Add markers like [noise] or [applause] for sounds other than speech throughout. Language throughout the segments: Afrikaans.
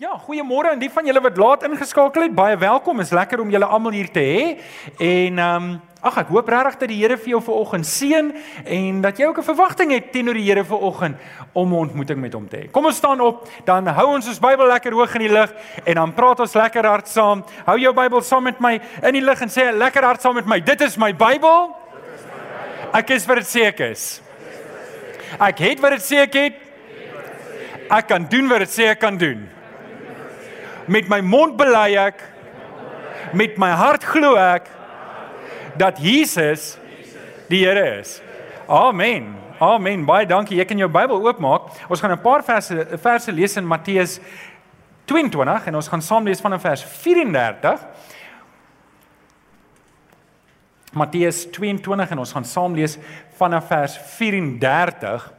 Ja, goeiemôre aan die van julle wat laat ingeskakel het. Baie welkom. Is lekker om julle almal hier te hê. En ehm um, ag ek hoop regtig dat die Here vir jou vanoggend seën en dat jy ook 'n verwagting het teenoor die Here vanoggend om 'n ontmoeting met hom te hê. Kom ons staan op, dan hou ons ons Bybel lekker hoog in die lug en dan praat ons lekker hard saam. Hou jou Bybel saam met my in die lug en sê lekker hard saam met my. Dit is my Bybel. Ek is wat dit ek is. Ek het wat dit sê ek het. Ek kan doen wat dit sê ek kan doen met my mond bely ek met my hart glo ek dat Jesus die Here is. Amen. Amen. Baie dankie. Jy kan jou Bybel oopmaak. Ons gaan 'n paar verse verse lees in Matteus 22 en ons gaan saam lees van vers 34. Matteus 22 en ons gaan saam lees vanaf vers 34.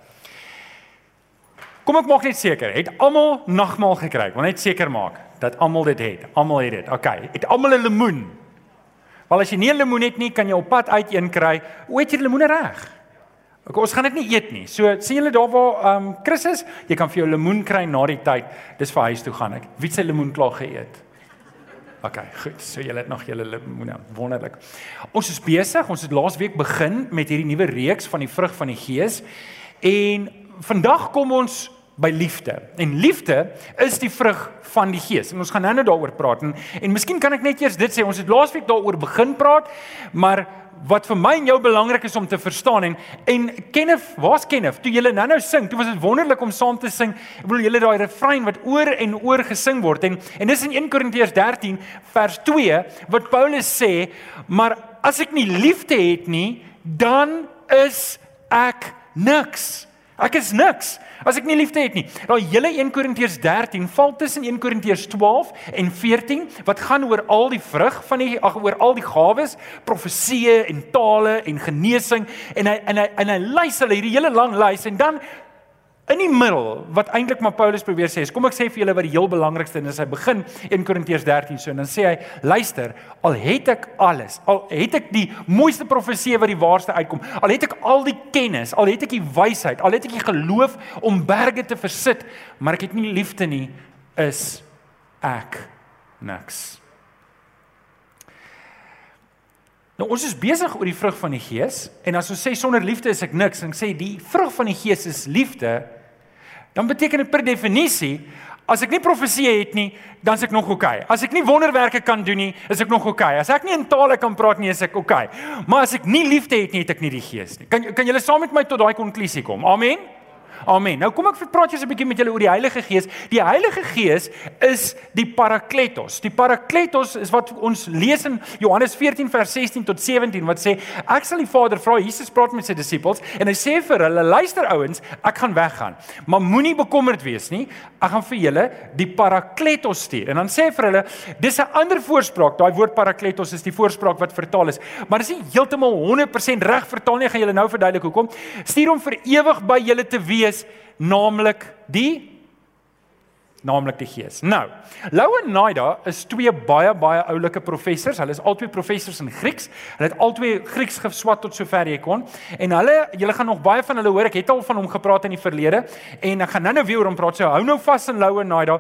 Kom ek maak net seker, het almal nagmaal gekry? Wil net seker maak dat almal dit het. Almal het dit. OK. Het almal 'n lemoen? Wel as jy nie 'n lemoen het nie, kan jy op pad uit een kry. Hoe het jy lemoene reg? Ok, ons gaan dit nie eet nie. So sien julle daar waar ehm um, Chris is, jy kan vir jou lemoen kry na die tyd. Dis vir huis toe gaan ek. Wie het sy lemoen klaar geëet? OK, goed. So julle het nog julle lemoene. Wonderlik. Ons is besig. Ons het laas week begin met hierdie nuwe reeks van die vrug van die Gees. En vandag kom ons by liefde. En liefde is die vrug van die Gees. En ons gaan nou-nou daaroor praat en en miskien kan ek net eers dit sê. Ons het laasweek daaroor begin praat, maar wat vir my en jou belangrik is om te verstaan en en Kenneth, waar's Kenneth? Toe jy nou-nou sing, toe was dit wonderlik om saam te sing. Ek bedoel julle daai refrein wat oor en oor gesing word en en dis in 1 Korintiërs 13 vers 2 wat Paulus sê, maar as ek nie liefde het nie, dan is ek niks. Ek is niks as ek nie liefde het nie. Daai hele 1 Korintiërs 13 val tussen 1 Korintiërs 12 en 14 wat gaan oor al die vrug van die ag oor al die gawes, profeseë en tale en genesing en hy en hy en hy lys hulle hierdie hele lang lys en dan in die middel wat eintlik maar Paulus probeer sê is kom ek sê vir julle wat die heel belangrikste is hy begin 1 Korintiërs 13 so en dan sê hy luister al het ek alles al het ek die mooiste profesie wat die waarste uitkom al het ek al die kennis al het ek die wysheid al het ek die geloof om berge te versit maar ek het nie liefde nie is ek niks. Nou ons is besig oor die vrug van die Gees en as ons sê sonder liefde is ek niks en sê die vrug van die Gees is liefde, dan beteken dit per definisie as ek nie profesie het nie, dan is ek nog oukei. Okay. As ek nie wonderwerke kan doen nie, is ek nog oukei. Okay. As ek nie in tale kan praat nie, is ek oukei. Okay. Maar as ek nie liefde het nie, het ek nie die Gees nie. Kan kan julle saam met my tot daai konklusie kom? Amen. Amen. Nou kom ek praat eers 'n bietjie met julle oor die Heilige Gees. Die Heilige Gees is die Parakletos. Die Parakletos is wat ons lees in Johannes 14 vers 16 tot 17 wat sê ek sal die Vader vra. Jesus praat met sy disippels en hy sê vir hulle: "Luister ouens, ek gaan weggaan, maar moenie bekommerd wees nie. Ek gaan vir julle die Parakletos stuur." En dan sê vir hulle: "Dis 'n ander voorspraak. Daai woord Parakletos is die voorspraak wat vertaal is, maar dis nie heeltemal 100% reg vertaal nie. Ek gaan julle nou verduidelik hoekom. Stuur hom vir ewig by julle te wees is naamlik die naamlik die Gees. Nou, Lou en Naida is twee baie baie oulike professors. Hulle is albei professors in Grieks. Hulle het albei Grieks geswat tot sover jy kon. En hulle, julle gaan nog baie van hulle hoor. Ek het al van hom gepraat in die verlede en ek gaan nou-nou weer oor hom praat. So hou nou vas in Lou en Naida.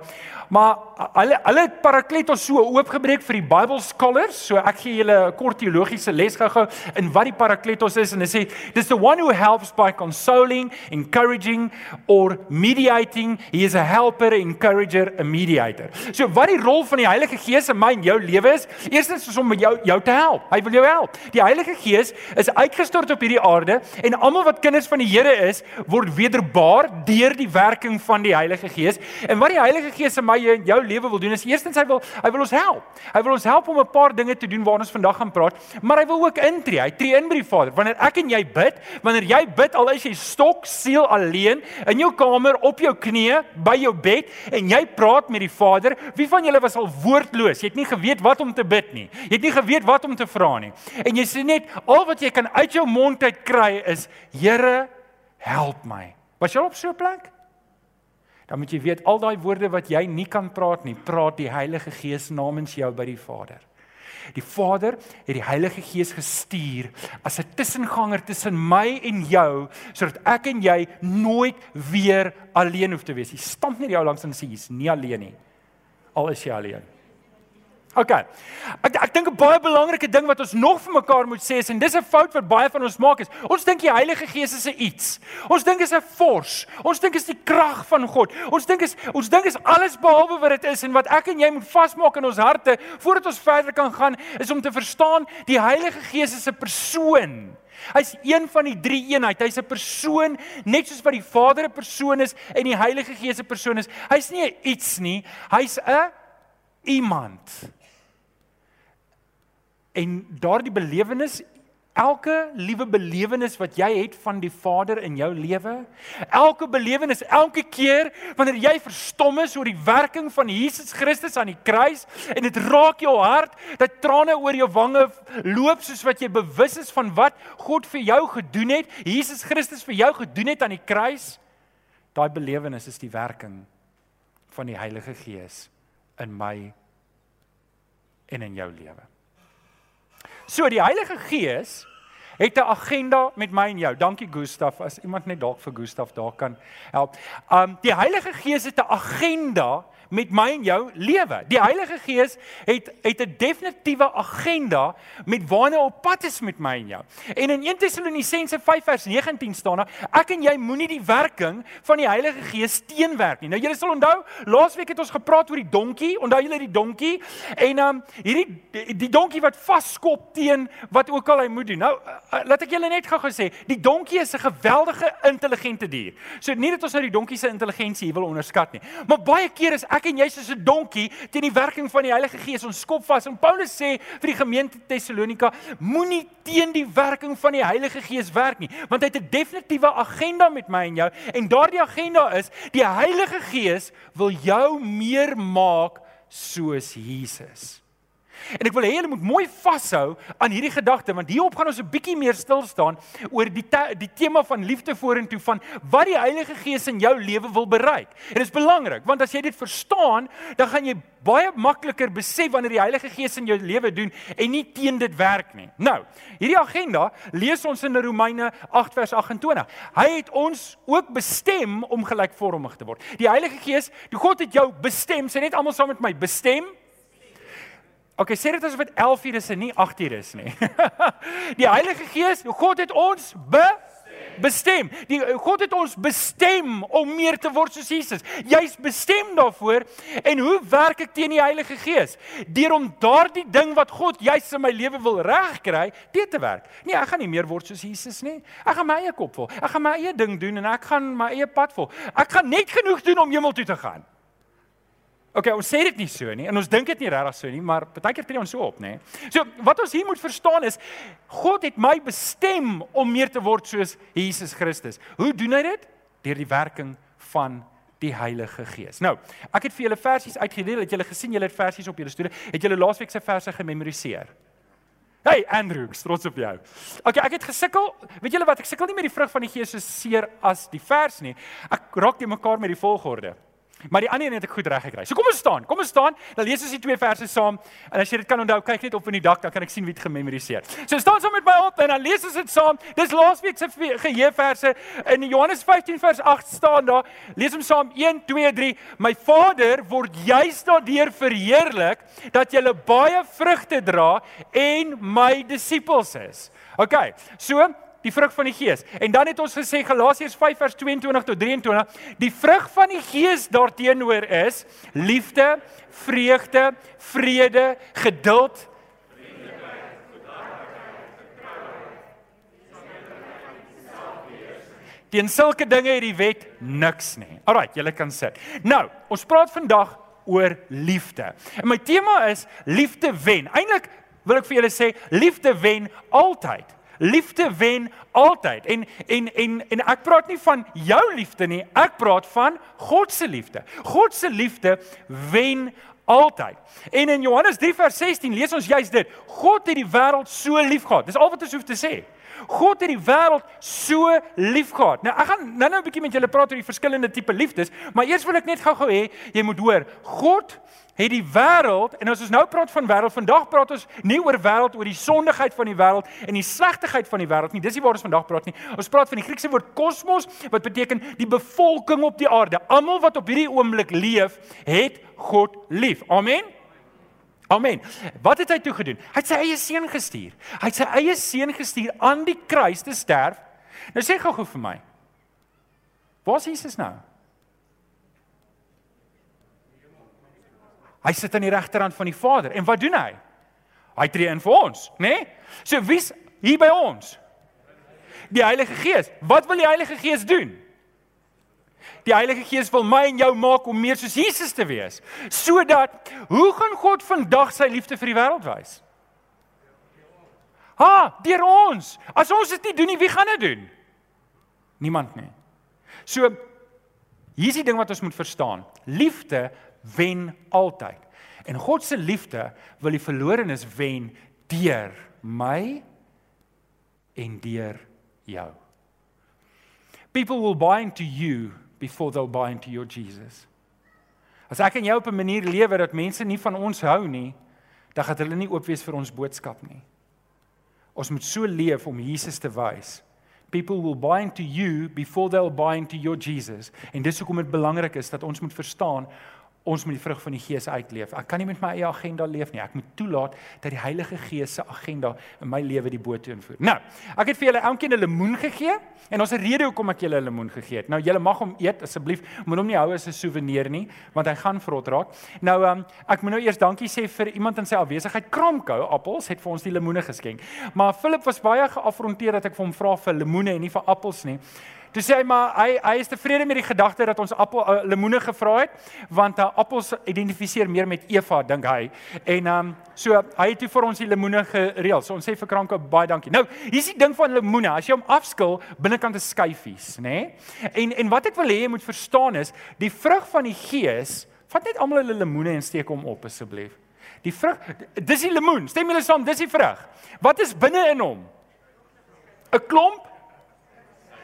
Maar hulle hulle het Parakletos so oopgebreek vir die Bible scholars. So ek gee julle 'n kort teologiese les gou-gou in wat die Parakletos is en hulle sê dis the one who helps by consoling, encouraging or mediating. He is a helper, encourager, a mediator. So wat die rol van die Heilige Gees in my en jou lewe is, eerstens is om jou jou te help. Hy wil jou help. Die Heilige Gees is uitgestort op hierdie aarde en almal wat kinders van die Here is, word wederbaar deur die werking van die Heilige Gees. En wat die Heilige Gees in my in jou lewe wil doen is eerstens hy wil hy wil ons help. Hy wil ons help om 'n paar dinge te doen waarna ons vandag gaan praat, maar hy wil ook intree. Hy tree in by die Vader. Wanneer ek en jy bid, wanneer jy bid al is jy stok siel alleen in jou kamer op jou knieë by jou bed en jy praat met die Vader, wie van julle was al woordloos? Jy het nie geweet wat om te bid nie. Jy het nie geweet wat om te vra nie. En jy sê net al wat jy kan uit jou mond uit kry is Here, help my. Was jy op so 'n plek? dan moet jy weet al daai woorde wat jy nie kan praat nie, praat die Heilige Gees namens jou by die Vader. Die Vader het die Heilige Gees gestuur as 'n tussenganger tussen my en jou sodat ek en jy nooit weer alleen hoef te wees. Jy stamp nie jou langs en sê jy's nie alleen nie. al is jy alleen. OK. Ek ek dink 'n baie belangrike ding wat ons nog vir mekaar moet sê is en dis 'n fout wat baie van ons maak is. Ons dink die Heilige Gees is 'n iets. Ons dink is 'n force. Ons dink is die krag van God. Ons dink is ons dink is alles behalwe wat dit is en wat ek en jy moet vasmaak in ons harte voordat ons verder kan gaan is om te verstaan die Heilige Gees is 'n persoon. Hy's een van die drie eenheid. Hy's 'n persoon net soos wat die Vader 'n persoon is en die Heilige Gees 'n persoon is. Hy's nie 'n iets nie. Hy's 'n iemand. En daardie belewenis elke liewe belewenis wat jy het van die Vader in jou lewe, elke belewenis elke keer wanneer jy verstom is oor die werking van Jesus Christus aan die kruis en dit raak jou hart dat trane oor jou wange loop soos wat jy bewus is van wat God vir jou gedoen het, Jesus Christus vir jou gedoen het aan die kruis, daai belewenis is die werking van die Heilige Gees in my en in jou lewe. So die Heilige Gees het 'n agenda met my en jou. Dankie Gustaf, as iemand net dalk vir Gustaf daar kan help. Um die Heilige Gees het 'n agenda met my en jou lewe. Die Heilige Gees het het 'n definitiewe agenda met waarna op pad is met my en jou. En in 1 Tessalonisense 5 vers 19 staan daar: Ek en jy moenie die werking van die Heilige Gees teenwerk nie. Nou julle sal onthou, laasweek het ons gepraat oor die donkie. Onthou julle die donkie? En um hierdie die, donkie wat vaskop teen wat ook al hy moet doen. Nou uh, laat ek julle net gou gesê, die donkie is 'n geweldige intelligente dier. So nie dat ons nou die donkie se intelligensie wil onderskat nie, maar baie keer is ek ek en jy soos 'n donkie teen die werking van die Heilige Gees ons skop vas. En Paulus sê vir die gemeente Tessalonika, moenie teen die werking van die Heilige Gees werk nie, want hy het 'n definitiewe agenda met my en jou en daardie agenda is die Heilige Gees wil jou meer maak soos Jesus. En ek wil hê julle moet mooi vashou aan hierdie gedagte want hierop gaan ons 'n bietjie meer stil staan oor die die tema van liefde vorentoe van wat die Heilige Gees in jou lewe wil bereik. En dit is belangrik want as jy dit verstaan, dan gaan jy baie makliker besef wanneer die Heilige Gees in jou lewe doen en nie teen dit werk nie. Nou, hierdie agenda lees ons in Romeine 8 vers 28. Hy het ons ook bestem om gelykvormig te word. Die Heilige Gees, die God het jou bestem, sê net almal saam met my, bestem Okay, sê dit asof dit 11 uur is en nie 8 uur is nie. [laughs] Die Heilige Gees, God het ons be bestem. Die God het ons bestem om meer te word soos Jesus. Jy's bestem daarvoor. En hoe werk ek teen die Heilige Gees? Deur om daardie ding wat God juis in my lewe wil regkry, te te werk. Nee, ek gaan nie meer word soos Jesus nie. Ek gaan my eie kop vol. Ek gaan my eie ding doen en ek gaan my eie pad vol. Ek gaan net genoeg doen om hemel toe te gaan. OK, ons sê dit nie so nie en ons dink dit nie regtig so nie, maar partykeer tree ons so op, nê. So wat ons hier moet verstaan is God het my bestem om meer te word soos Jesus Christus. Hoe doen hy dit? Deur die werking van die Heilige Gees. Nou, ek het vir julle versies uitgedeel, het julle gesien julle het versies op julle stoele. Het julle laasweek se verse gememoriseer? Hey Andrew, trots op jou. OK, ek het gesukkel. Weet julle wat? Ek sukkel nie met die vrug van die Gees so seer as die vers nie. Ek raak te mekaar met die volgorde. Maar die ander een het ek goed reg gekry. So kom ons staan. Kom ons staan. Dan lees ons die twee verse saam. En as jy dit kan onthou, kyk net op in die dak, dan kan ek sien wie dit gememoriseer. So staan saam met my op en dan lees ons dit saam. Dis laasweek se geheerverse in Johannes 15 vers 8 staan daar. Lees hom saam 1 2 3. My Vader word juis daardeur verheerlik dat jy baie vrugte dra en my disippels is. OK. So die vrug van die Gees. En dan het ons gesê Galasiërs 5 vers 22 tot 23, die vrug van die Gees daarteenoor is liefde, vreugde, vrede, geduld, Teen sulke dinge het die wet niks nie. Alraai, julle kan sit. Nou, ons praat vandag oor liefde. En my tema is liefde wen. Eintlik wil ek vir julle sê liefde wen altyd liefde wen altyd. En en en en ek praat nie van jou liefde nie, ek praat van God se liefde. God se liefde wen altyd. En in Johannes 3 vers 16 lees ons juist dit. God het die wêreld so liefgehad. Dis al wat ons hoef te sê. God het die wêreld so liefgehad. Nou ek gaan nou-nou 'n bietjie met julle praat oor die verskillende tipe liefdes, maar eers wil ek net gou-gou hê jy moet hoor, God het die wêreld en as ons nou praat van wêreld, vandag praat ons nie oor wêreld oor die sondigheid van die wêreld en die slegtigheid van die wêreld nie. Dis nie waar ons vandag praat nie. Ons praat van die Griekse woord kosmos wat beteken die bevolking op die aarde. Almal wat op hierdie oomblik leef, het God lief. Amen. Amen. Wat het hy toe gedoen? Hy het sy eie seun gestuur. Hy het sy eie seun gestuur aan die kruis te sterf. Nou sê gou-gou vir my. Waar is Jesus nou? Hy sit aan die regterhand van die Vader. En wat doen hy? Hy tree in vir ons, né? Nee? So wie's hier by ons? Die Heilige Gees. Wat wil die Heilige Gees doen? Die Heilige Gees wil my en jou maak om meer soos Jesus te wees. Sodat hoe gaan God vandag sy liefde vir die wêreld wys? Ha, deur ons. As ons dit nie doen nie, wie gaan dit doen? Niemand nie. So hier's die ding wat ons moet verstaan. Liefde wen altyd. En God se liefde wil die verlorenes wen deur my en deur jou. People will buy into you before they'll buy into your Jesus. As ek en jy op 'n manier lewe dat mense nie van ons hou nie, dan gaan hulle nie oop wees vir ons boodskap nie. Ons moet so leef om Jesus te wys. People will buy into you before they'll buy into your Jesus. En dis hoekom dit belangrik is dat ons moet verstaan ons moet die vrug van die Gees uitleef. Ek kan nie met my eie agenda leef nie. Ek moet toelaat dat die Heilige Gees se agenda in my lewe die boot invoer. Nou, ek het vir julle elkeen 'n lemoen gegee en ons het 'n rede hoekom ek julle 'n lemoen gegee het. Nou julle mag hom eet asseblief. Moet hom nie hou as 'n souvenir nie, want hy gaan vrot raak. Nou, um, ek moet nou eers dankie sê vir iemand in sy afwesigheid. Kramkou Appels het vir ons die lemoene geskenk. Maar Philip was baie geafronteer dat ek vir hom vra vir lemoene en nie vir appels nie. Toe sê hy maar hy hy is tevrede met die gedagte dat ons appel uh, lemoene gevra het want uh, appels identifiseer meer met Eva dink hy. En ehm um, so hy het toe vir ons die lemoene gereël. So ons sê vir Kranke baie dankie. Nou, hier's die ding van lemoene. As jy hom afskil, binnekant is skyfies, nê? Nee? En en wat ek wil hê jy moet verstaan is, die vrug van die Gees, vat net almal hulle lemoene en steek hom op asseblief. Die vrug, dis die lemoen. Stem julle saam, dis die vrug. Wat is binne in hom? 'n Klomp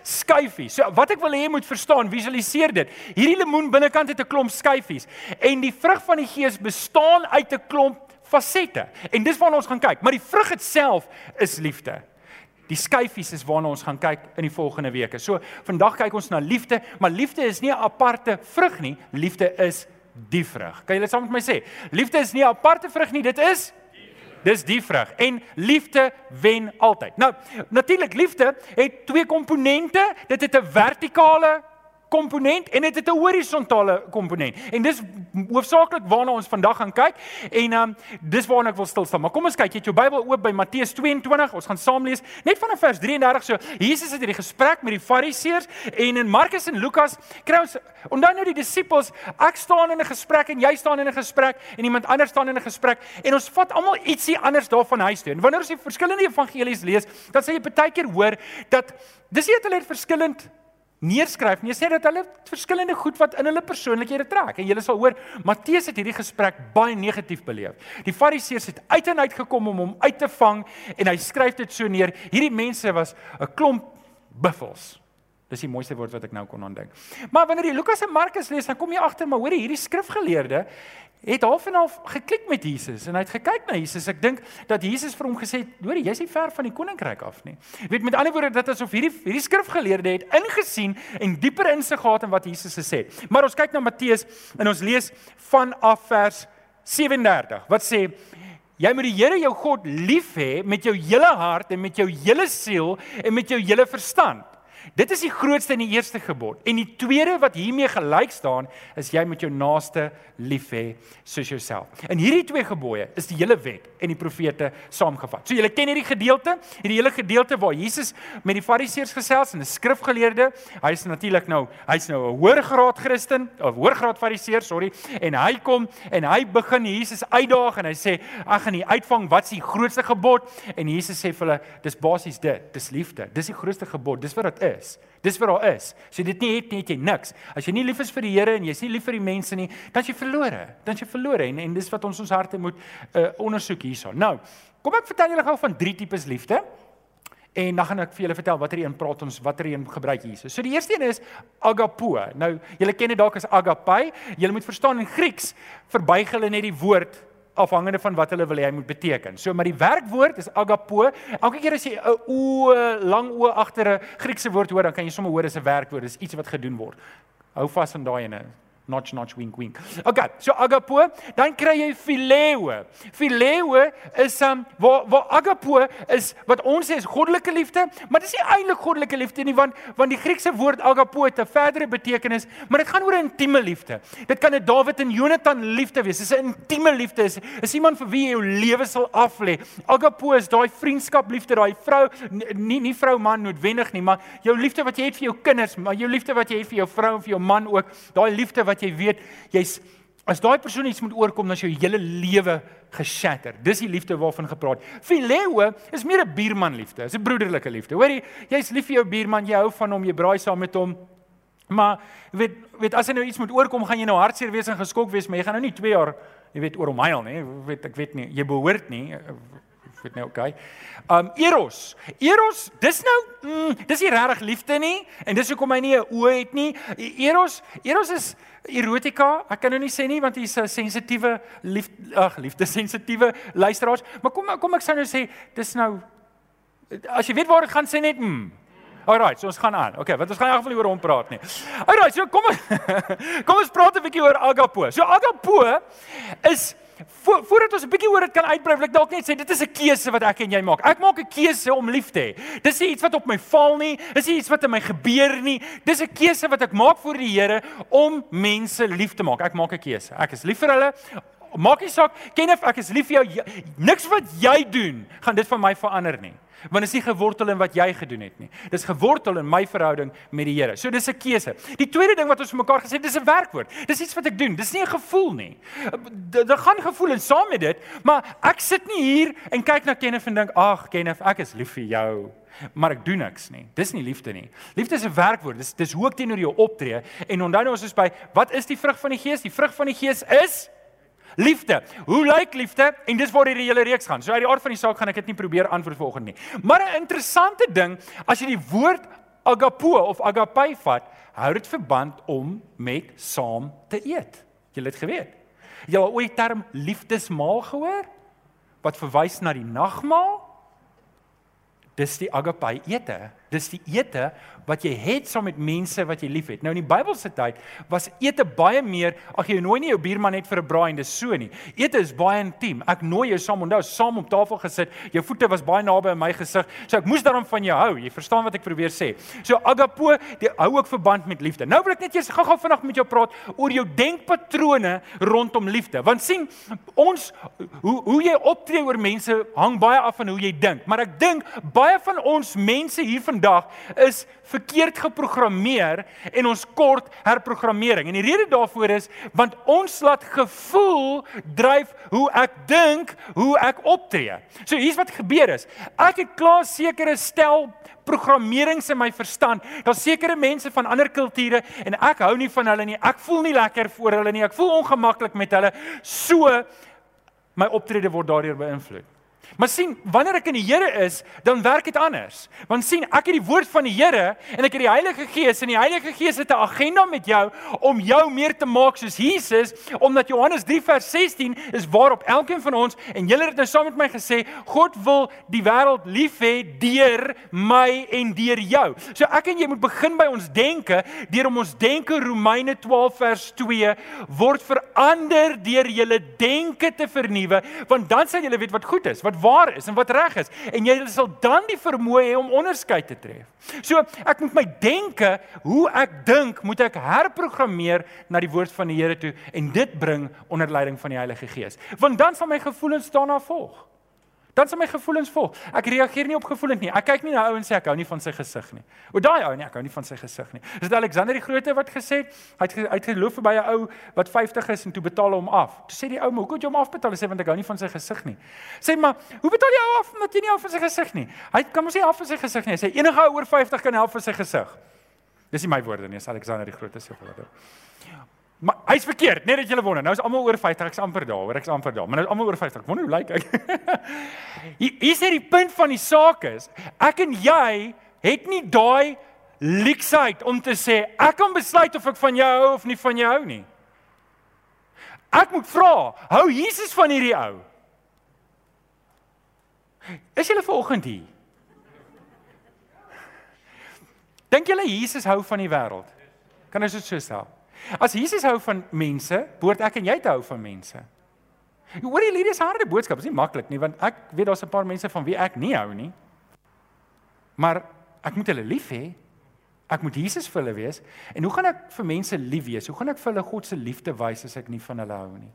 skyfies. So wat ek wil hê jy moet verstaan, visualiseer dit. Hierdie lemoen binnekant het 'n klomp skyfies en die vrug van die Gees bestaan uit 'n klomp fasette. En dis waarna ons gaan kyk, maar die vrug itself is liefde. Die skyfies is waarna ons gaan kyk in die volgende weke. So vandag kyk ons na liefde, maar liefde is nie 'n aparte vrug nie, liefde is die vrug. Kan julle saam met my sê? Liefde is nie 'n aparte vrug nie, dit is Dis die vrug. En liefde wen altyd. Nou, natuurlik liefde het twee komponente. Dit het 'n vertikale komponent en dit het 'n horisontale komponent. En dis hoofsaaklik waarna ons vandag gaan kyk en ehm um, dis waarna ek wil stil staan. Maar kom ons kyk, jy het jou Bybel oop by Matteus 22. Ons gaan saam lees net vanaf vers 33. So Jesus het hierdie gesprek met die Fariseërs en in Markus en Lukas kry ons onthou nou die disippels, ek staan in 'n gesprek en jy staan in 'n gesprek en iemand anders staan in 'n gesprek en ons vat almal ietsie anders daarvan huis toe. En wanneer ons die verskillende evangelies lees, dan sê jy baie keer hoor dat dis nie dat hulle verskillend neerskryf nie. Jy sê dat hulle verskillende goed wat in hulle persoonlikhede trek. En jy sal hoor Matteus het hierdie gesprek baie negatief beleef. Die Fariseërs het uit en uit gekom om hom uit te vang en hy skryf dit so neer. Hierdie mense was 'n klomp buffels. Dis die mooiste woord wat ek nou kon aandink. Maar wanneer jy Lukas en Markus lees, dan kom jy agter maar hoor hierdie skrifgeleerde het half en half geklik met Jesus en hy het gekyk na Jesus. Ek dink dat Jesus vir hom gesê het, "Hoor, jy's nie ver van die koninkryk af nie." Weet met ander woorde dat asof hierdie hierdie skrifgeleerde het ingesien en dieper insig gehad in wat Jesus gesê het. Maar ons kyk na Matteus en ons lees vanaf vers 37. Wat sê Jy moet die Here jou God lief hê met jou hele hart en met jou hele siel en met jou hele verstand. Dit is die grootste en die eerste gebod. En die tweede wat hiermee gelyk staan, is jy moet jou naaste lief hê soos jouself. In hierdie twee gebooie is die hele wet en die profete saamgevat. So julle ken hierdie gedeelte, hierdie hele gedeelte waar Jesus met die Fariseërs gesels en 'n skrifgeleerde, hy is natuurlik nou, hy's nou 'n hoër graad Christen, 'n hoër graad Fariseer, sorry, en hy kom en hy begin Jesus uitdaag en hy sê, "Ag gaan nie uitvang wat's die grootste gebod?" En Jesus sê vir hulle, "Dis basies dit, dis liefde. Dis die grootste gebod. Dis wat dit is." Dis wat daar is. As jy dit nie het nie, het jy niks. As jy nie lief is vir die Here en jy's nie lief vir die mense nie, dan is jy verlore. Dan is jy verlore en en dis wat ons ons harte moet uh ondersoek hierson. Nou, kom ek vertel julle gou van drie tipes liefde. En dan gaan ek vir julle vertel watter een praat ons, watter een gebruik Jesus. So die eerste een is agapo. Nou, julle ken dit dalk as agape. Julle moet verstaan in Grieks verbuig hulle net die woord afhangende van wat hulle wil hê hy moet beteken. So maar die werkwoord is agapo. Elke keer as jy 'n o lang o agter 'n Griekse woord hoor, dan kan jy sommer hoor dis 'n werkwoord, dis iets wat gedoen word. Hou vas aan daai ene notch notch wink wink. Okay, so agapo, dan kry jy phileo. Phileo is um waar waar agapo is wat ons sê is goddelike liefde, maar dis nie eintlik goddelike liefde nie want want die Griekse woord agapo het 'n verdere betekenis, maar dit gaan oor 'n intieme liefde. Dit kan 'n Dawid en Jonathan liefde wees. Dis 'n intieme liefde. Is, is iemand vir wie jy jou lewe sal aflê. Agapo is daai vriendskap liefde, daai vrou nie nie vrou man noodwendig nie, maar jou liefde wat jy het vir jou kinders, maar jou liefde wat jy het vir jou vrou en vir jou man ook. Daai liefde wat wat jy weet jy's as daai persoon iets moet oorkom dan is jou hele lewe geshatter. Dis die liefde waarvan gepraat. Phileo is meer 'n buurman liefde. Dis 'n broederlike liefde. Hoorie, jy's lief vir jou buurman, jy hou van hom, jy braai saam met hom. Maar weet weet as hy nou iets moet oorkom, gaan jy nou hartseer wees en geskok wees, maar jy gaan nou nie 2 jaar, jy weet, oor hom huil nie. Weet ek weet nie, jy behoort nie weet nou okay. Um Eros. Eros, dis nou mm, dis nie regtig liefde nie en dis hoekom hy nie 'n oë het nie. Eros, Eros is erotika. Ek kan nou nie sê nie want hy's 'n sensitiewe lief ag liefde sensitiewe luisteraars, maar kom kom ek sou nou sê dis nou as jy weet waar dit gaan sê net mm. Alright, so ons gaan aan. Okay, want ons gaan in elk geval nie oor hom praat nie. Alright, so kom ons [laughs] kom ons praat 'n bietjie oor agapo. So agapo is Vo, voordat ons 'n bietjie oor dit kan uitbrei, wil ek dalk net sê dit is 'n keuse wat ek en jy maak. Ek maak 'n keuse om lief te hê. Dis nie iets wat op my val nie, dis nie iets wat in my gebeur nie. Dis 'n keuse wat ek maak voor die Here om mense lief te maak. Ek maak 'n keuse. Ek is lief vir hulle. Maak nie saak, ken of ek is lief vir jou. Niks wat jy doen gaan dit van my verander nie want dit is nie gewortel in wat jy gedoen het nie. Dis gewortel in my verhouding met die Here. So dis 'n keuse. Die tweede ding wat ons vir mekaar gesê het, dis 'n werkwoord. Dis iets wat ek doen. Dis nie 'n gevoel nie. Daar gaan gevoel in saam met dit, maar ek sit nie hier en kyk na Kenneth en dink, "Ag, Kenneth, ek is lief vir jou." Maar ek doen niks nie. Dis nie liefde nie. Liefde is 'n werkwoord. Dis dis hoe ek teenoor jou optree. En onthou nou ons is by wat is die vrug van die Gees? Die vrug van die Gees is Liefde. Hoe lyk liefde? En dis waar hierdie hele reeks gaan. So uit die aard van die saak gaan ek dit nie probeer antwoord volgende nie. Maar 'n interessante ding, as jy die woord agapo of agape vat, hou dit verband om met saam te eet. Jy het geweet. Jy het ooit die term liefdesmaal gehoor? Wat verwys na die nagmaal? Dis die agape ete. Dis die ete wat jy het saam met mense wat jy liefhet. Nou in die Bybelse tyd was ete baie meer, ag jy nooi nie jou buurman net vir 'n braai en dis so nie. Ete is baie intiem. Ek nooi jou saam, onthou, saam op tafel gesit. Jou voete was baie naby aan my gesig. So ek moes daarom van jou hou. Jy verstaan wat ek probeer sê. So agapo, die hou ook verband met liefde. Nou wil ek net eers gou-gou vinnig met jou praat oor jou denkpatrone rondom liefde. Want sien, ons hoe hoe jy optree oor mense hang baie af van hoe jy dink. Maar ek dink baie van ons mense hier vandag is verkeerd geprogrammeer en ons kort herprogrammering. En die rede daarvoor is want ons laat gevoel dryf hoe ek dink, hoe ek optree. So hier's wat gebeur is. Ek het klaar sekere stel programmerings in my verstand. Daar's sekere mense van ander kulture en ek hou nie van hulle nie. Ek voel nie lekker voor hulle nie. Ek voel ongemaklik met hulle. So my optrede word daardeur beïnvloed. Maar sien, wanneer ek in die Here is, dan werk dit anders. Want sien, ek het die woord van die Here en ek het die Heilige Gees en die Heilige Gees het 'n agenda met jou om jou meer te maak soos Jesus, omdat Johannes 3 vers 16 is waarop elkeen van ons en julle het nou saam met my gesê, God wil die wêreld lief hê deur my en deur jou. So ek en jy moet begin by ons denke, deur om ons denke Romeine 12 vers 2 word verander deur julle denke te vernuwe, want dan sal julle weet wat goed is, wat waar is en wat reg is en jy sal dan die vermoë hê om onderskeid te tref. So ek moet my denke, hoe ek dink, moet ek herprogrammeer na die woord van die Here toe en dit bring onder leiding van die Heilige Gees. Want dan sal my gevoelens daarna volg dan sal my gevoelens volg. Ek reageer nie op gevoelens nie. Ek kyk nie na ou en sê ek hou nie van sy gesig nie. O daai ou nee, ek hou nie van sy gesig nie. Dis Alexander die Grote wat gesê het, hy het hy het geloof by 'n ou wat 50 is en toe betaal hom af. Toe sê die ou, "Hoe kan jy hom afbetaal?" Hy sê want ek hou nie van sy gesig nie. Sê maar, "Hoe betaal jy ou af omdat jy nie hou van sy gesig nie?" Hy kan mos nie af van sy gesig nie. Hy sê enige ou oor 50 kan help vir sy gesig. Dis nie my woorde nie, dis Alexander die Grote se woorde. Maar hy's verkeerd, net dat jy wonder. Nou is almal oor 50, ek's amper daar, hoor, ek's amper daar. Maar nou is almal oor 50. Wonder hoe lyk ek? [laughs] Hier is die punt van die saak is, ek en jy het nie daai leksheid om te sê ek kan besluit of ek van jou hou of nie van jou hou nie. Ek moet vra, hou Jesus van hierdie ou? Is julle vanoggend hier? Dink julle Jesus hou van die wêreld? Kan ons dit so stel? As Jesus hou van mense, behoort ek en jy te hou van mense. Hoor jy hierdie is harde boodskap, is nie maklik nie want ek weet daar's 'n paar mense van wie ek nie hou nie. Maar ek moet hulle lief hê. Ek moet Jesus vir hulle wees. En hoe gaan ek vir mense lief wees? Hoe gaan ek vir hulle God se liefde wys as ek nie van hulle hou nie?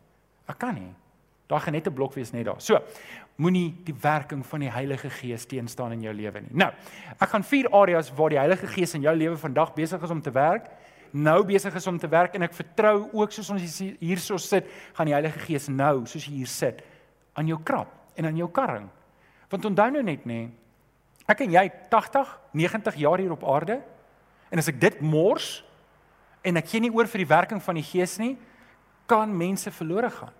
Ek kan nie. Daar gaan net 'n blok wees net daar. So, moenie die werking van die Heilige Gees teenstaan in jou lewe nie. Nou, ek gaan vier areas waar die Heilige Gees in jou lewe vandag besig is om te werk nou besig is om te werk en ek vertrou ook soos ons hierso sit, gaan die Heilige Gees nou, soos jy hier sit, aan jou krap en aan jou karring. Want onthou nou net nê, ek en jy 80, 90 jaar hier op aarde en as ek dit mors en ek gee nie oor vir die werking van die Gees nie, kan mense verlore gaan.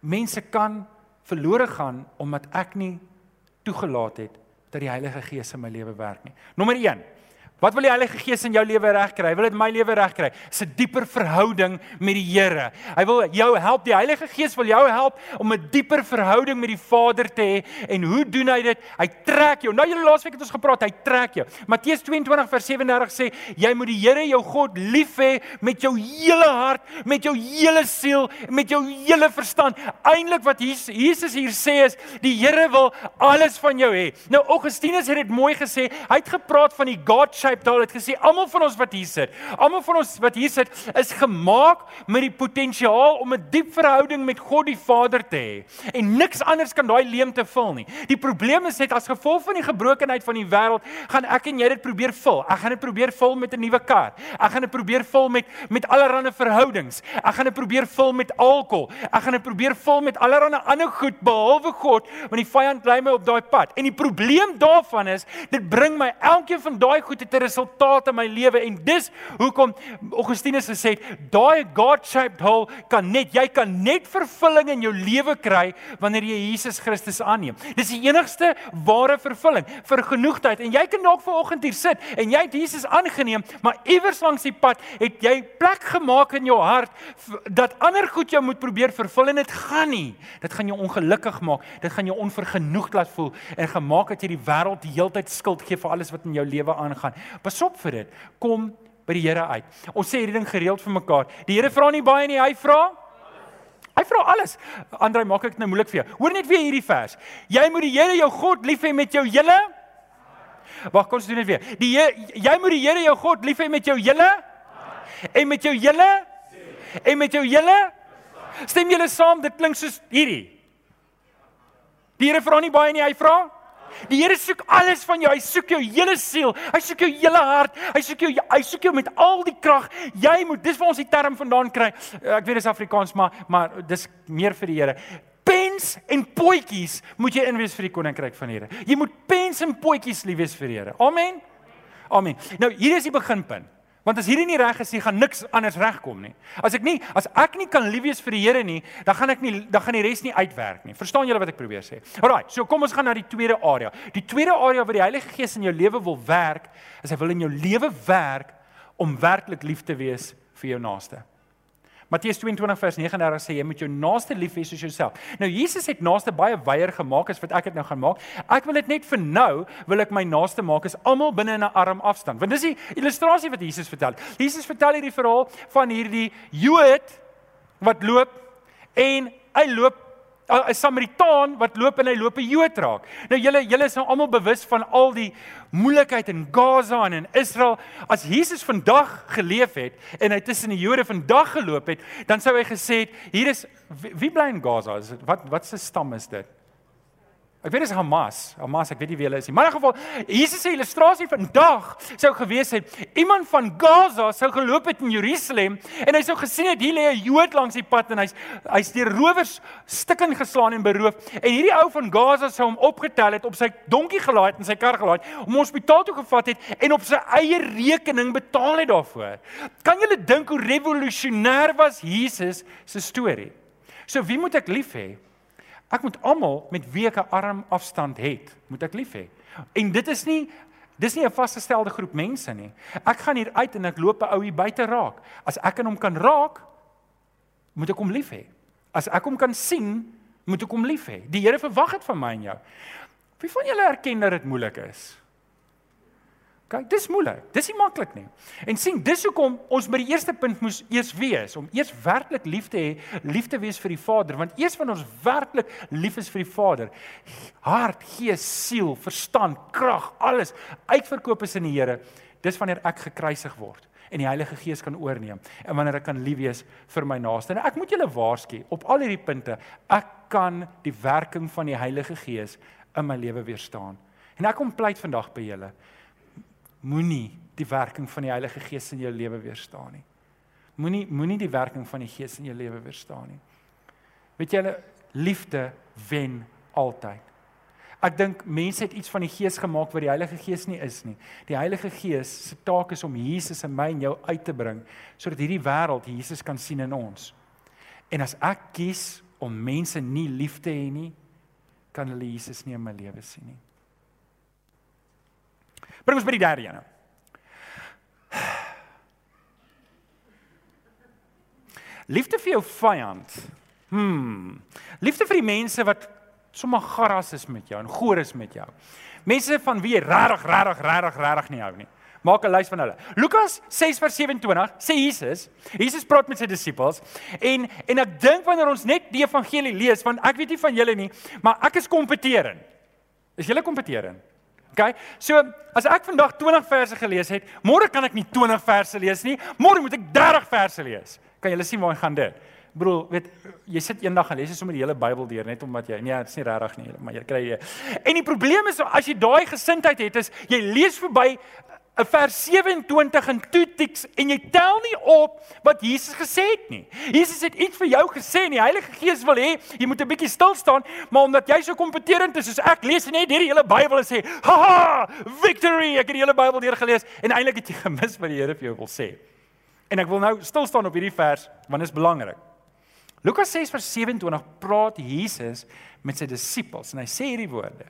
Mense kan verlore gaan omdat ek nie toegelaat het dat die Heilige Gees in my lewe werk nie. Nommer 1. Wat wil die Heilige Gees in jou lewe regkry? Wil dit my lewe regkry? 'n Dieper verhouding met die Here. Hy wil jou help. Die Heilige Gees wil jou help om 'n dieper verhouding met die Vader te hê. En hoe doen hy dit? Hy trek jou. Nou julle laasweek het ons gepraat, hy trek jou. Matteus 22 vers 37 sê, jy moet die Here jou God lief hê met jou hele hart, met jou hele siel, met jou hele verstand. Eintlik wat Jesus hier sê is, die Here wil alles van jou hê. Nou Augustinus het dit mooi gesê. Hy het gepraat van die God shaped doll het gesê almal van ons wat hier sit, almal van ons wat hier sit is gemaak met die potensiaal om 'n diep verhouding met God die Vader te hê. En niks anders kan daai leemte vul nie. Die probleem is net as gevolg van die gebrokenheid van die wêreld, gaan ek en jy dit probeer vul. Ek gaan dit probeer vul met 'n nuwe kar. Ek gaan dit probeer vul met met allerlei verhoudings. Ek gaan dit probeer vul met alkohol. Ek gaan dit probeer vul met allerlei ander goed behalwe God, want die vyand lei my op daai pad. En die probleem daarvan is, dit bring my elkeen van daai goed te 'n resultaat in my lewe en dis hoekom Augustinus gesê het daai God-shaped hole kan net jy kan net vervulling in jou lewe kry wanneer jy Jesus Christus aanneem. Dis die enigste ware vervulling vir genoegtheid en jy kan dalk vanoggend hier sit en jy het Jesus aangeneem, maar iewers langs die pad het jy plek gemaak in jou hart dat ander goed jou moet probeer vervul en dit gaan nie. Dit gaan jou ongelukkig maak. Dit gaan jou onvergenoegd laat voel en gemaak dat jy die wêreld die heeltyd skuld gee vir alles wat in jou lewe aangaan. Pas op vir dit. Kom by die Here uit. Ons sê hierdie ding gereeld vir mekaar. Die Here vra nie baie nie, hy vra Hy vra alles. Andrei, maak ek dit nou moeilik vir jou. Hoor net weer hierdie vers. Jy moet die Here jou God lief hê met jou hele Wag, kom ons doen dit weer. Die jy moet die Here jou God lief hê met jou hele en met jou hele en met jou hele Stem julle saam? Dit klink soos hierdie. Die Here vra nie baie nie, hy vra Die Here soek alles van jou. Hy soek jou hele siel. Hy soek jou hele hart. Hy soek jou hy soek jou met al die krag. Jy moet dis waar ons die term vandaan kry. Ek weet dis Afrikaans, maar maar dis meer vir die Here. Pens en potjies moet jy inwees vir die koninkryk van die Here. Jy moet pens en potjies lief wees vir die Here. Amen. Amen. Nou hier is die beginpunt. Want as hierdie nie reg is nie, gaan niks anders regkom nie. As ek nie as ek nie kan lief wees vir die Here nie, dan gaan ek nie dan gaan die res nie uitwerk nie. Verstaan julle wat ek probeer sê? Alraai, so kom ons gaan na die tweede area. Die tweede area waar die Heilige Gees in jou lewe wil werk, is hy wil in jou lewe werk om werklik lief te wees vir jou naaste. Matteus 22 vers 39 sê jy moet jou naaste lief hê soos jouself. Nou Jesus het naaste baie wyer gemaak as wat ek dit nou gaan maak. Ek wil dit net vir nou wil ek my naaste maak is almal binne 'n arm afstand. Want dis die illustrasie wat Jesus vertel. Jesus vertel hierdie verhaal van hierdie Jood wat loop en hy loop 'n Samaritaan wat loop en hy loop 'n Jood raak. Nou julle julle is nou almal bewus van al die moeilikheid in Gaza en in Israel. As Jesus vandag geleef het en hy tussen die Jode vandag geloop het, dan sou hy gesê het, hier is wie, wie bly in Gaza? Is dit wat wat se stam is dit? Ek weet dis Hamas. Hamas, ek weet nie wie hulle is nie. Maar in geval, Jesus se illustrasie vandag sou gewees het iemand van Gaza sou geloop het in Jerusalem en hy sou gesien het hier lê 'n Jood langs die pad en hy's hy's deur rowers stukken geslaan en beroof. En hierdie ou van Gaza sou hom opgetel het, op sy donkie gelaai het en sy kar gelaai het, om hom hospitaal toe gevat het en op sy eie rekening betaal het daarvoor. Kan julle dink hoe revolusionêr was Jesus se storie? So wie moet ek lief hê? Ek moet almal met wie ek 'n arm afstand het, moet ek lief hê. En dit is nie dis nie 'n vasgestelde groep mense nie. Ek gaan hier uit en ek loop 'n ou hier buite raak. As ek aan hom kan raak, moet ek hom lief hê. As ek hom kan sien, moet ek hom lief hê. Die Here verwag dit van my en jou. Wie van julle erken dat dit moeilik is? Kyk, dis moeilik. Dis nie maklik nie. En sien, dis hoekom ons by die eerste punt moes eers wees om eers werklik lief te hê, lief te wees vir die Vader, want eers wanneer ons werklik lief is vir die Vader, hart, gees, siel, verstand, krag, alles uitverkoop is in die Here, dis wanneer ek gekruisig word en die Heilige Gees kan oorneem en wanneer ek kan lief wees vir my naaste. En ek moet julle waarsku op al hierdie punte, ek kan die werking van die Heilige Gees in my lewe weerstaan. En ek kom pleit vandag by julle moenie die werking van die Heilige Gees in jou lewe weerstaan nie. Moenie moenie die werking van die Gees in jou lewe weerstaan nie. Weet julle, liefde wen altyd. Ek dink mense het iets van die Gees gemaak wat die Heilige Gees nie is nie. Die Heilige Gees se taak is om Jesus in my en jou uit te bring sodat hierdie wêreld Jesus kan sien in ons. En as ek kies om mense nie lief te hê nie, kan hulle Jesus nie in my lewe sien nie. Bring ons by die derde een. Liefde vir jou vyand. Hmm. Liefde vir die mense wat sommer garras is met jou en goor is met jou. Mense van wie jy regtig regtig regtig regtig nie hou nie. Maak 'n lys van hulle. Lukas 6:27 sê Jesus, Jesus praat met sy disippels en en ek dink wanneer ons net die evangelie lees, want ek weet nie van julle nie, maar ek is kompeterend. Is julle kompeterend? OK. So as ek vandag 20 verse gelees het, môre kan ek nie 20 verse lees nie. Môre moet ek 30 verse lees. Kan julle sien waar gaan dit? Broer, weet jy sit eendag en lees sommer die hele Bybel deur net omdat jy nee, dit is nie regtig nie, maar jy kry jy. En die probleem is as jy daai gesindheid het, is jy lees verby 'n vers 27 in Toetiks en jy tel nie op wat Jesus gesê het nie. Jesus het iets vir jou gesê en die Heilige Gees wil hê jy moet 'n bietjie stil staan, maar omdat jy so kompeterend is soos ek lees net hierdie hele Bybel en sê, "Haha, victory!" Ek het die hele Bybel deurgelees en eintlik het jy [laughs] gemis wat die Here vir jou wil sê. En ek wil nou stil staan op hierdie vers want dit is belangrik. Lukas 6:27 praat Jesus met sy disippels en hy sê hierdie woorde: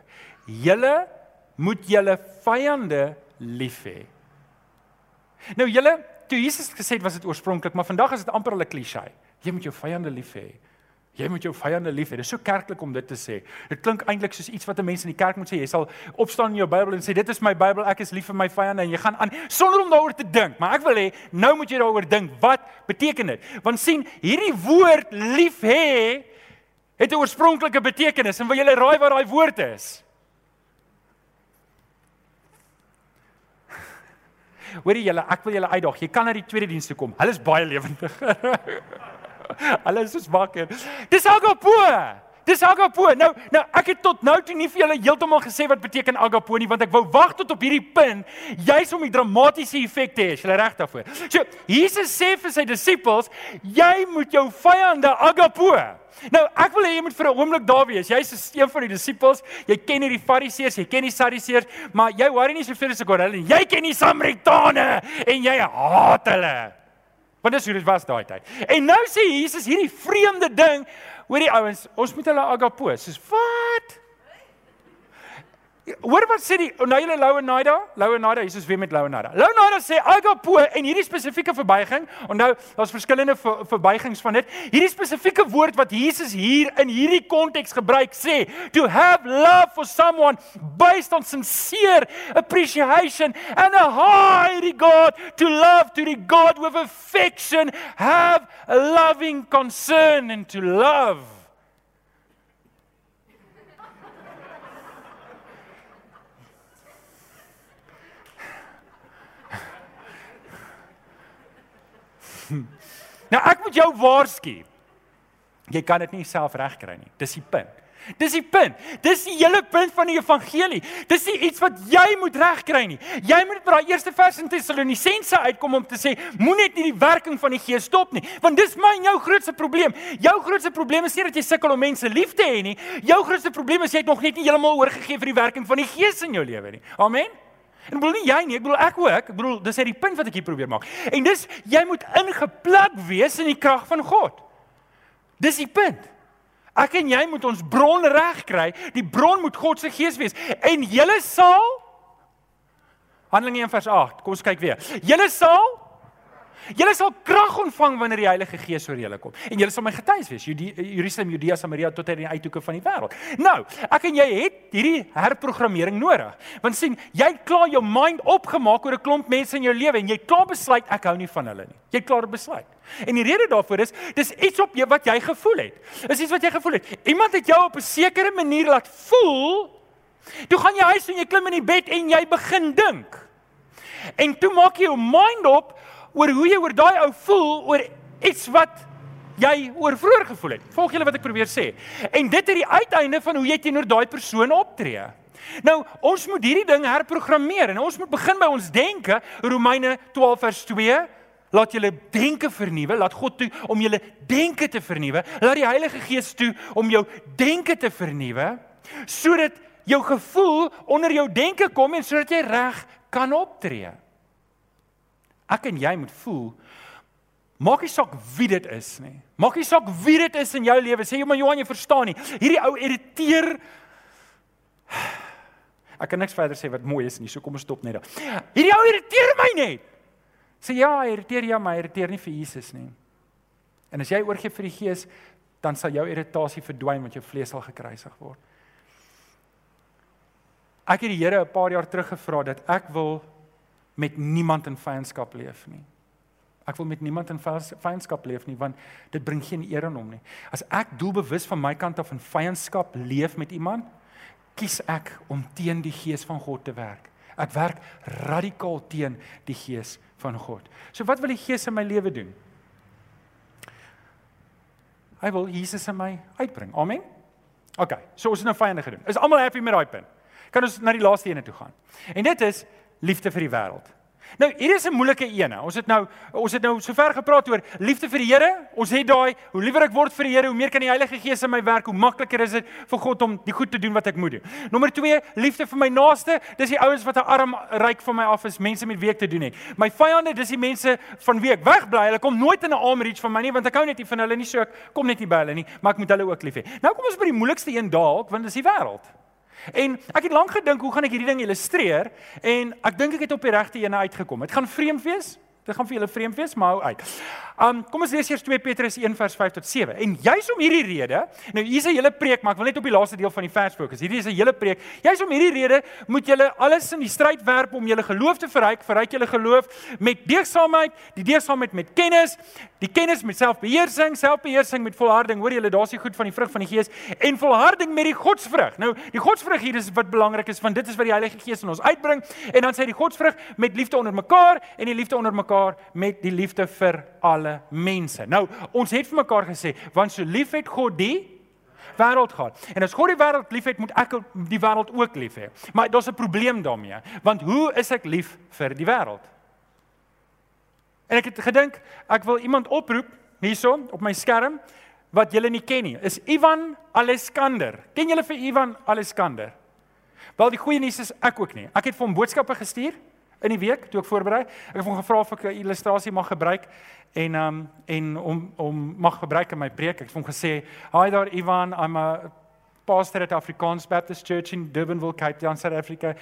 "Julle moet julle vyande lief hê. Nou julle, toe Jesus gesê het was dit oorspronklik, maar vandag is dit amper 'n klise. Jy moet jou vyande lief hê. Jy moet jou vyande lief hê. Dit is so kerklik om dit te sê. Dit klink eintlik soos iets wat 'n mens in die kerk moet sê. Jy sal opstaan in jou Bybel en sê dit is my Bybel, ek is lief vir my vyande en jy gaan aan sonder om daaroor te dink. Maar ek wil hê nou moet jy daaroor dink. Wat beteken dit? Want sien, hierdie woord lief hê het 'n oorspronklike betekenis en wil jy raai wat daai woord is? Hoorie julle, ek wil julle uitdaag. Jy kan na die tweede diens toe kom. Hulle is baie lewendig. [laughs] Hulle is so wakker. Dis agapo. Dis agapo. Nou, nou ek het tot nou toe nie vir julle heeltemal gesê wat beteken agapo nie, want ek wou wag tot op hierdie punt, juis om die dramatiese effek te hê. Is jy reg daarvoor? So, Jesus sê vir sy disippels, jy moet jou vyande agapo. Nou, ek wil hê jy moet vir 'n oomblik daar wees. Jy's een van die disippels. Jy ken hierdie Fariseërs, jy ken die Sadduseërs, maar jy worry nie soveel as ek oor hulle nie. Jy ken die Samaritane en jy haat hulle. Want dis hoe dit was daai tyd. En nou sê Jesus hierdie vreemde ding oor die ouens, ons moet hulle agapo. Soos wat? Hoor wat sê die nou julle Louenaida? Louenaida, Jesus weer met Louenaida. Louenaida sê agapo en hierdie spesifieke verbuiging, onthou daar's verskillende ver, verbuigings van dit. Hierdie spesifieke woord wat Jesus hier in hierdie konteks gebruik sê, to have love for someone based on sincere appreciation and a high regard to love to God with affection, have a loving concern and to love [laughs] Nou ek moet jou waarsku. Jy kan dit nie self regkry nie. Dis die punt. Dis die punt. Dis die hele punt van die evangelie. Dis nie iets wat jy moet regkry nie. Jy moet by daai eerste vers in Tessalonisense uitkom om te sê, moenie net die werking van die Gees stop nie, want dis my en jou grootste probleem. Jou grootste probleem is nie dat jy sukkel om mense lief te hê nie. Jou grootste probleem is jy het nog net nie heeltemal oorgegee vir die werking van die Gees in jou lewe nie. Amen. En bedoel nie jy nie, ek bedoel ek ook. Ek bedoel dis net die punt wat ek hier probeer maak. En dis jy moet ingeplak wees in die krag van God. Dis die punt. Ek en jy moet ons bron reg kry. Die bron moet God se gees wees. En julle sal Handelinge 1 vers 8. Kom ons kyk weer. Julle sal Julle sal krag ontvang wanneer die Heilige Gees oor julle kom. En julle sal my getuies wees, Jerusalem, Judea, Samaria tot aan die uithoeke van die wêreld. Nou, ek en jy het hierdie herprogrammering nodig. Want sien, jy het klaar jou mind opgemaak oor 'n klomp mense in jou lewe en jy het klaar besluit ek hou nie van hulle nie. Jy het klaar besluit. En die rede daarvoor is, dis iets op jou wat jy gevoel het. Is iets wat jy gevoel het. Iemand het jou op 'n sekere manier laat voel. Toe gaan jy huis en jy klim in die bed en jy begin dink. En toe maak jy jou mind op oor hoe jy oor daai ou voel oor iets wat jy oor vroeër gevoel het. Volg julle wat ek probeer sê? En dit is die uiteinde van hoe jy teenoor daai persoon optree. Nou, ons moet hierdie ding herprogrammeer en ons moet begin by ons denke. Romeine 12 vers 2 Laat julle denke vernuwe, laat God toe om julle denke te vernuwe. Laat die Heilige Gees toe om jou denke te vernuwe sodat jou gevoel onder jou denke kom en sodat jy reg kan optree. Ek en jy moet voel maak nie saak wie dit is nie. Maak nie saak wie dit is in jou lewe. Sê jy maar Johan, jy verstaan nie. Hierdie ou irriteer [sighs] Ek kan niks verder sê wat mooi is nie. So kom ons stop net daar. Hierdie ou irriteer my net. Sê ja, hy irriteer jou, maar hy irriteer nie vir Jesus nie. En as jy oorgee vir die Gees, dan sal jou irritasie verdwyn want jou vlees sal gekruisig word. Ek het die Here 'n paar jaar terug gevra dat ek wil met niemand in vyandskap leef nie. Ek wil met niemand in vyandskap leef nie want dit bring geen eer aan hom nie. As ek doelbewus van my kant af in vyandskap leef met iemand, kies ek om teen die gees van God te werk. Ek werk radikaal teen die gees van God. So wat wil die gees in my lewe doen? Hy wil Jesus in my uitbring. Amen. OK. So ons het nou vyande gedoen. Is almal happy met daai punt? Kan ons na die laaste ene toe gaan? En dit is liefde vir die wêreld. Nou, hier is 'n moeilike een. Ons het nou ons het nou sover gepraat oor liefde vir die Here. Ons het daai hoe liewer ek word vir die Here, hoe meer kan die Heilige Gees in my werk, hoe makliker is dit vir God om die goed te doen wat ek moet doen. Nommer 2, liefde vir my naaste. Dis die ouens wat 'n arm ryk van my af is, mense met wie ek te doen het. My vyande, dis die mense van wie ek wegbly. Hulle kom nooit in 'n arm reach van my nie, want ek hou net nie van hulle nie, so ek kom net nie by hulle nie, maar ek moet hulle ook lief hê. Nou kom ons by die moeilikste een dalk, want dis die wêreld. En ek het lank gedink hoe gaan ek hierdie ding illustreer en ek dink ek het op die regte ene uitgekom. Dit gaan vreemd wees. Dit gaan vir julle vreemd wees, maar hou uit. Um kom ons lees eers 2 Petrus 1 vers 5 tot 7. En juis om hierdie rede, nou hier's 'n hele preek, maar ek wil net op die laaste deel van die vers fokus. Hierdie is 'n hele preek. Juis om hierdie rede moet julle alles in die stryd werp om julle geloof te verryk, verryk julle geloof met deegsaamheid, die deegsaamheid met kennis, die kennis met selfbeheersing, selfbeheersing met volharding. Hoor julle, daar's die goed van die vrug van die Gees en volharding met die godsvrug. Nou, die godsvrug hier is wat belangrik is, want dit is wat die Heilige Gees in ons uitbring en dan sê die godsvrug met liefde onder mekaar en die liefde onder mekaar mekaar met die liefde vir alle mense. Nou, ons het vir mekaar gesê, want so lief het God die wêreld gehad. En as God die wêreld liefhet, moet ek die wêreld ook lief hê. Maar daar's 'n probleem daarmee, want hoe is ek lief vir die wêreld? En ek het gedink ek wil iemand oproep hierso op my skerm wat julle nie ken nie. Is Ivan Alexander. Ken julle vir Ivan Alexander? Wel die goeie nuus is ek ook nie. Ek het vir hom boodskappe gestuur in die week toe ek voorberei. Ek het hom gevra of ek 'n illustrasie mag gebruik en um en om om mag gebruik in my preek. Ek het hom gesê, "Hi daar Ivan, I'm a pastor at Afrikaans Baptist Church in Durbanville, Cape Town, South Africa.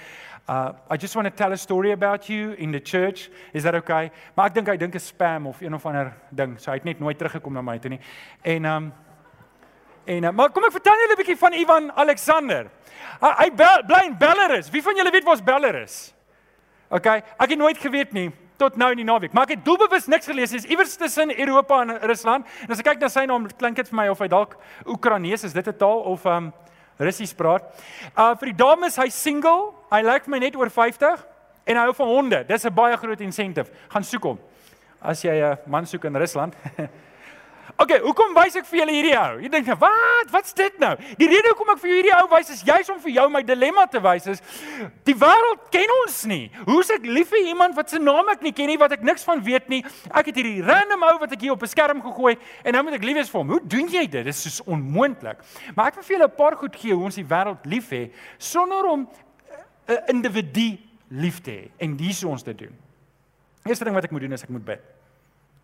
Uh I just want to tell a story about you in the church. Is that okay?" Maar ek dink hy dink 'n spam of een of ander ding. So hy het net nooit teruggekom na my toe nie. En um En uh, maar kom ek vertel julle 'n bietjie van Ivan Alexander. Uh, hy bly in Belarus. Wie van julle weet waar is Belarus? Okay, ek het nooit geweet nie tot nou in die naweek, maar ek het doelbewus niks gelees nie. Is iewers tussen Europa en Rusland. En as ek kyk na sy naam, klink dit vir my of hy dalk Oekraïnees is, dit 'n taal of um Russies praat. Uh vir die dames, hy single. Hy lyk vir my net oor 50 en hy hou van honde. Dis 'n baie groot incentive. Gaan soek hom. As jy 'n man soek in Rusland. [laughs] Okay, hoekom wys ek vir julle hierdie ou? Jy dink, "Wat? Wat's dit nou?" Die rede hoekom ek vir hierdie ou wys is juis om vir jou my dilemma te wys is die wêreld ken ons nie. Hoe's ek lief vir iemand wat se naam ek nie ken nie, wat ek niks van weet nie? Ek het hierdie random ou wat ek hier op 'n skerm gegooi en nou moet ek lief wees vir hom. Hoe doen jy dit? Dit is soos onmoontlik. Maar ek wil vir julle 'n paar goed gee hoe ons die wêreld lief hê sonder om 'n individu lief te hê. En dis ons dit doen. Eerste ding wat ek moet doen is ek moet bid.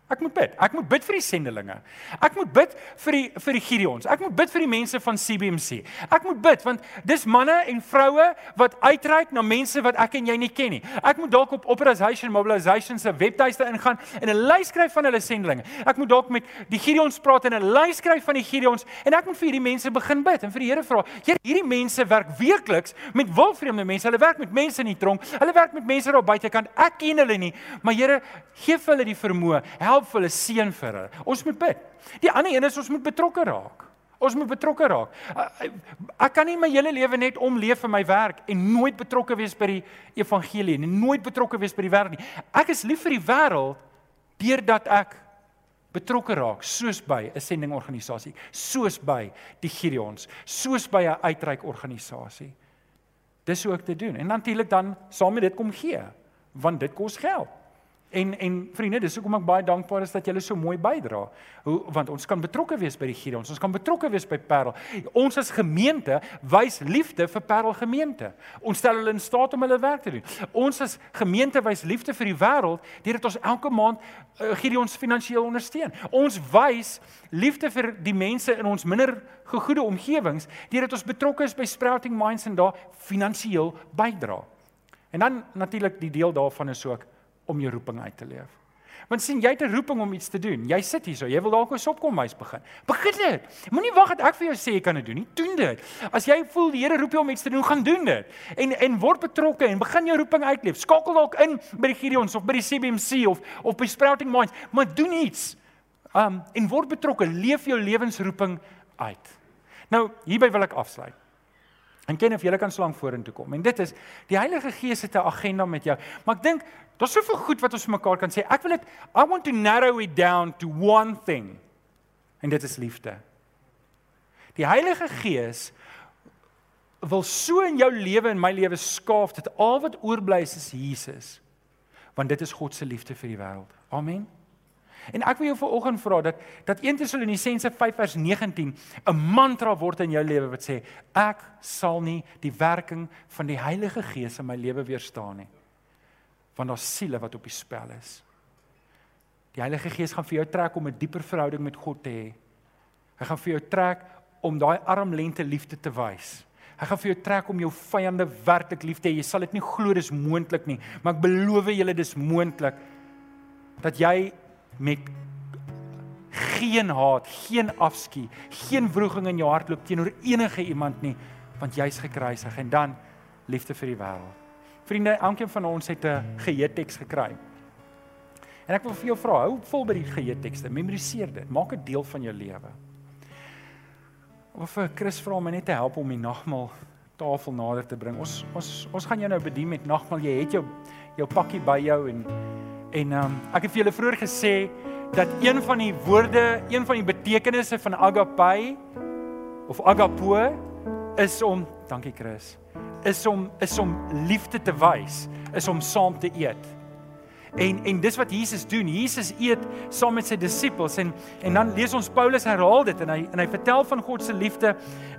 Ek moet bid. Ek moet bid vir die sendelinge. Ek moet bid vir die vir die Gideons. Ek moet bid vir die mense van CBMC. Ek moet bid want dis manne en vroue wat uitreik na mense wat ek en jy nie ken nie. Ek moet dalk op Operation Mobilization se webtuiste ingaan en 'n lys skryf van hulle sendelinge. Ek moet dalk met die Gideons praat en 'n lys skryf van die Gideons en ek moet vir hierdie mense begin bid en vir die Here vra. Here, hierdie mense werk weekliks met wildvreemde mense. Hulle werk met mense in die tronk. Hulle werk met mense daar buitekant. Ek ken hulle nie, maar Here, gee vir hulle die vermoë. Help help vir hulle, seën vir hulle. Ons moet bid. Die ander een is ons moet betrokke raak. Ons moet betrokke raak. Ek kan nie my hele lewe net omleef vir my werk en nooit betrokke wees by die evangelie en nooit betrokke wees by die wêreld nie. Ek is lief vir die wêreld deurdat ek betrokke raak soos by 'n sendingorganisasie, soos by die Gideons, soos by 'n uitreikorganisasie. Dis hoe ek dit doen. En natuurlik dan saam met dit kom gee, want dit kos geld. En en vriende, dis hoekom ek baie dankbaar is dat julle so mooi bydra. Hoe want ons kan betrokke wees by die Gideons, ons kan betrokke wees by Parel. Ons as gemeente wys liefde vir Parel gemeente. Ons stel hulle in staat om hulle werk te doen. Ons as gemeente wys liefde vir die wêreld deurdat ons elke maand uh, Gideons finansiëel ondersteun. Ons wys liefde vir die mense in ons minder gegoede omgewings deurdat ons betrokke is by Sprouting Minds en daar finansiëel bydra. En dan natuurlik die deel daarvan is ook om jou roeping uit te leef. Want sien, jy het 'n roeping om iets te doen. Jy sit hier so, jy wil dalk 'n sopkomhuis begin. Begin dit. Moenie wag dat ek vir jou sê jy kan dit doen nie. Doen dit. As jy voel die Here roep jou om iets te doen, gaan doen dit. En en word betrokke en begin jou roeping uitleef. Skakel dalk in by die Gideons of by die CBMC of of by Sprouting Minds, maar doen iets. Um en word betrokke, leef jou lewensroeping uit. Nou, hierby wil ek afsluit. En ken of jy kan slank vorentoe kom. En dit is die Heilige Gees het 'n agenda met jou. Maar ek dink daar's soveel goed wat ons vir mekaar kan sê. Ek wil dit I want to narrow it down to one thing. En dit is liefde. Die Heilige Gees wil so in jou lewe en my lewe skaaf dat al wat oorbly is is Jesus. Want dit is God se liefde vir die wêreld. Amen. En ek wil jou vanoggend vra dat dat 1 Tessalonisense 5 vers 19 'n mantra word in jou lewe wat sê ek sal nie die werking van die Heilige Gees in my lewe weerstaan nie. Want daar's siele wat op die spel is. Die Heilige Gees gaan vir jou trek om 'n dieper verhouding met God te hê. Hy gaan vir jou trek om daai armlengte liefde te wys. Hy gaan vir jou trek om jou vyande werklik lief te hê. Jy sal dit nie glo dis moontlik nie, maar ek beloof julle dis moontlik dat jy met geen haat, geen afskie, geen wroging in jou hart loop teenoor enige iemand nie, want jy's gekruisig en dan liefde vir die wêreld. Vriende, elkeen van ons het 'n geheeteks gekry. En ek wil vir jou vra, hou vol by die geheetekste, memoriseer dit, maak dit deel van jou lewe. Of vir Chris vra my net te help om die nagmaal tafel nader te bring. Ons ons ons gaan jou nou bedien met nagmaal. Jy het jou jou pakkie by jou en En ehm um, ek het vir julle vroeër gesê dat een van die woorde, een van die betekenisse van agape of agapo is om, dankie Chris, is om is om liefde te wys, is om saam te eet. En en dis wat Jesus doen. Jesus eet saam met sy disippels en en dan lees ons Paulus herhaal dit en hy en hy vertel van God se liefde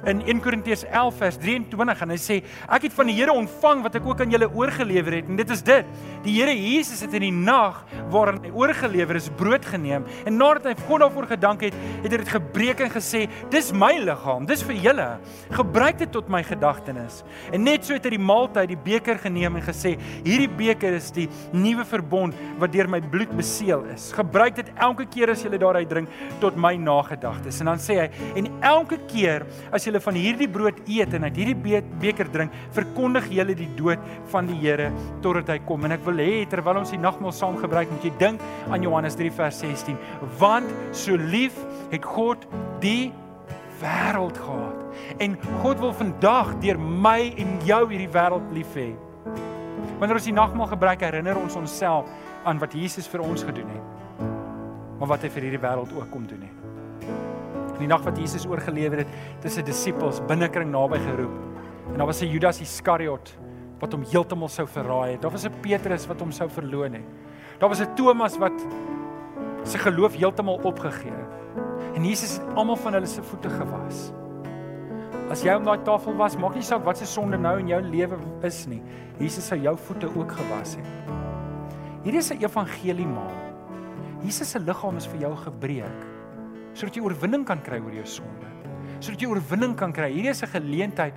in 1 Korintiërs 11 vers 23 en hy sê ek het van die Here ontvang wat ek ook aan julle oorgelewer het en dit is dit. Die Here Jesus het in die nag waarin hy oorgelewer is brood geneem en nadat hy God daarvoor gedank het, het hy dit gebreek en gesê dis my liggaam, dis vir julle. Gebruik dit tot my gedagtenis. En net so het hy die maaltyd, die beker geneem en gesê hierdie beker is die nuwe verbond verbond wat deur my bloed beseël is. Gebruik dit elke keer as jy daaruit drink tot my nagedagtes. En dan sê hy en elke keer as jy van hierdie brood eet en uit hierdie beker drink, verkondig jy die dood van die Here totdat hy kom. En ek wil hê terwyl ons die nagmaal saam gebruik, moet jy dink aan Johannes 3 vers 16, want so lief het God die wêreld gehad. En God wil vandag deur my en jou hierdie wêreld lief hê. Wanneer ons die nagmaal gebruik, herinner ons onsself aan wat Jesus vir ons gedoen het. Maar wat hy vir hierdie wêreld ook kom doen het. In die nag wat Jesus oorgelewer het, tussen disippels binnekring naby geroep. En daar was 'n Judas Iskariot wat hom heeltemal sou verraai het. Daar was 'n Petrus wat hom sou verloon het. Daar was 'n Thomas wat sy geloof heeltemal opgegee het. En Jesus het almal van hulle se voete gewas. As jy op daai tafel was, maak nie saak wat se sonde nou in jou lewe is nie. Jesus sou jou voete ook gewas het. Hierdie is 'n evangelie maal. Jesus se liggaam is vir jou gebreek sodat jy oorwinning kan kry oor jou sonde. Sodat jy oorwinning kan kry. Hierdie is 'n geleentheid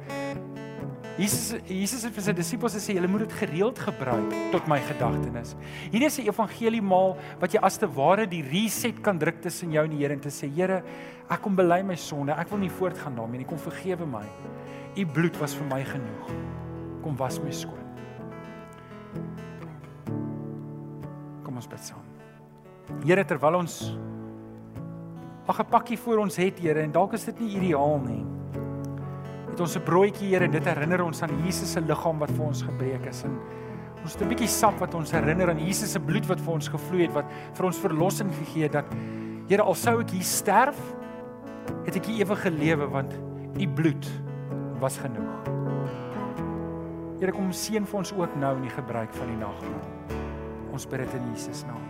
Jesus Jesus het vir sy disippels gesê julle moet dit gereeld gebruik tot my gedagtenis. Hierdie is 'n evangeliemaal wat jy as te ware die reset kan druk tussen jou en die Here en te sê Here, ek kom bely my sonde. Ek wil nie voortgaan daarmee nie. Kom vergewe my. U bloed was vir my genoeg. Kom was my skoon. Kom ons bid saam. Here, terwyl ons ag 'n pakkie voor ons het, Here, en dalk is dit nie ideaal nie het ons 'n broodjie Here dit herinner ons aan Jesus se liggaam wat vir ons gebreek is en ons het 'n bietjie sap wat ons herinner aan Jesus se bloed wat vir ons gevloei het wat vir ons verlossing gegee het dat Here al sou ek hier sterf het ek die ewige lewe want u bloed was genoeg. Here kom seën vir ons ook nou in die gebruik van die nagmaal. Ons bid dit in Jesus naam.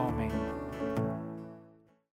Amen.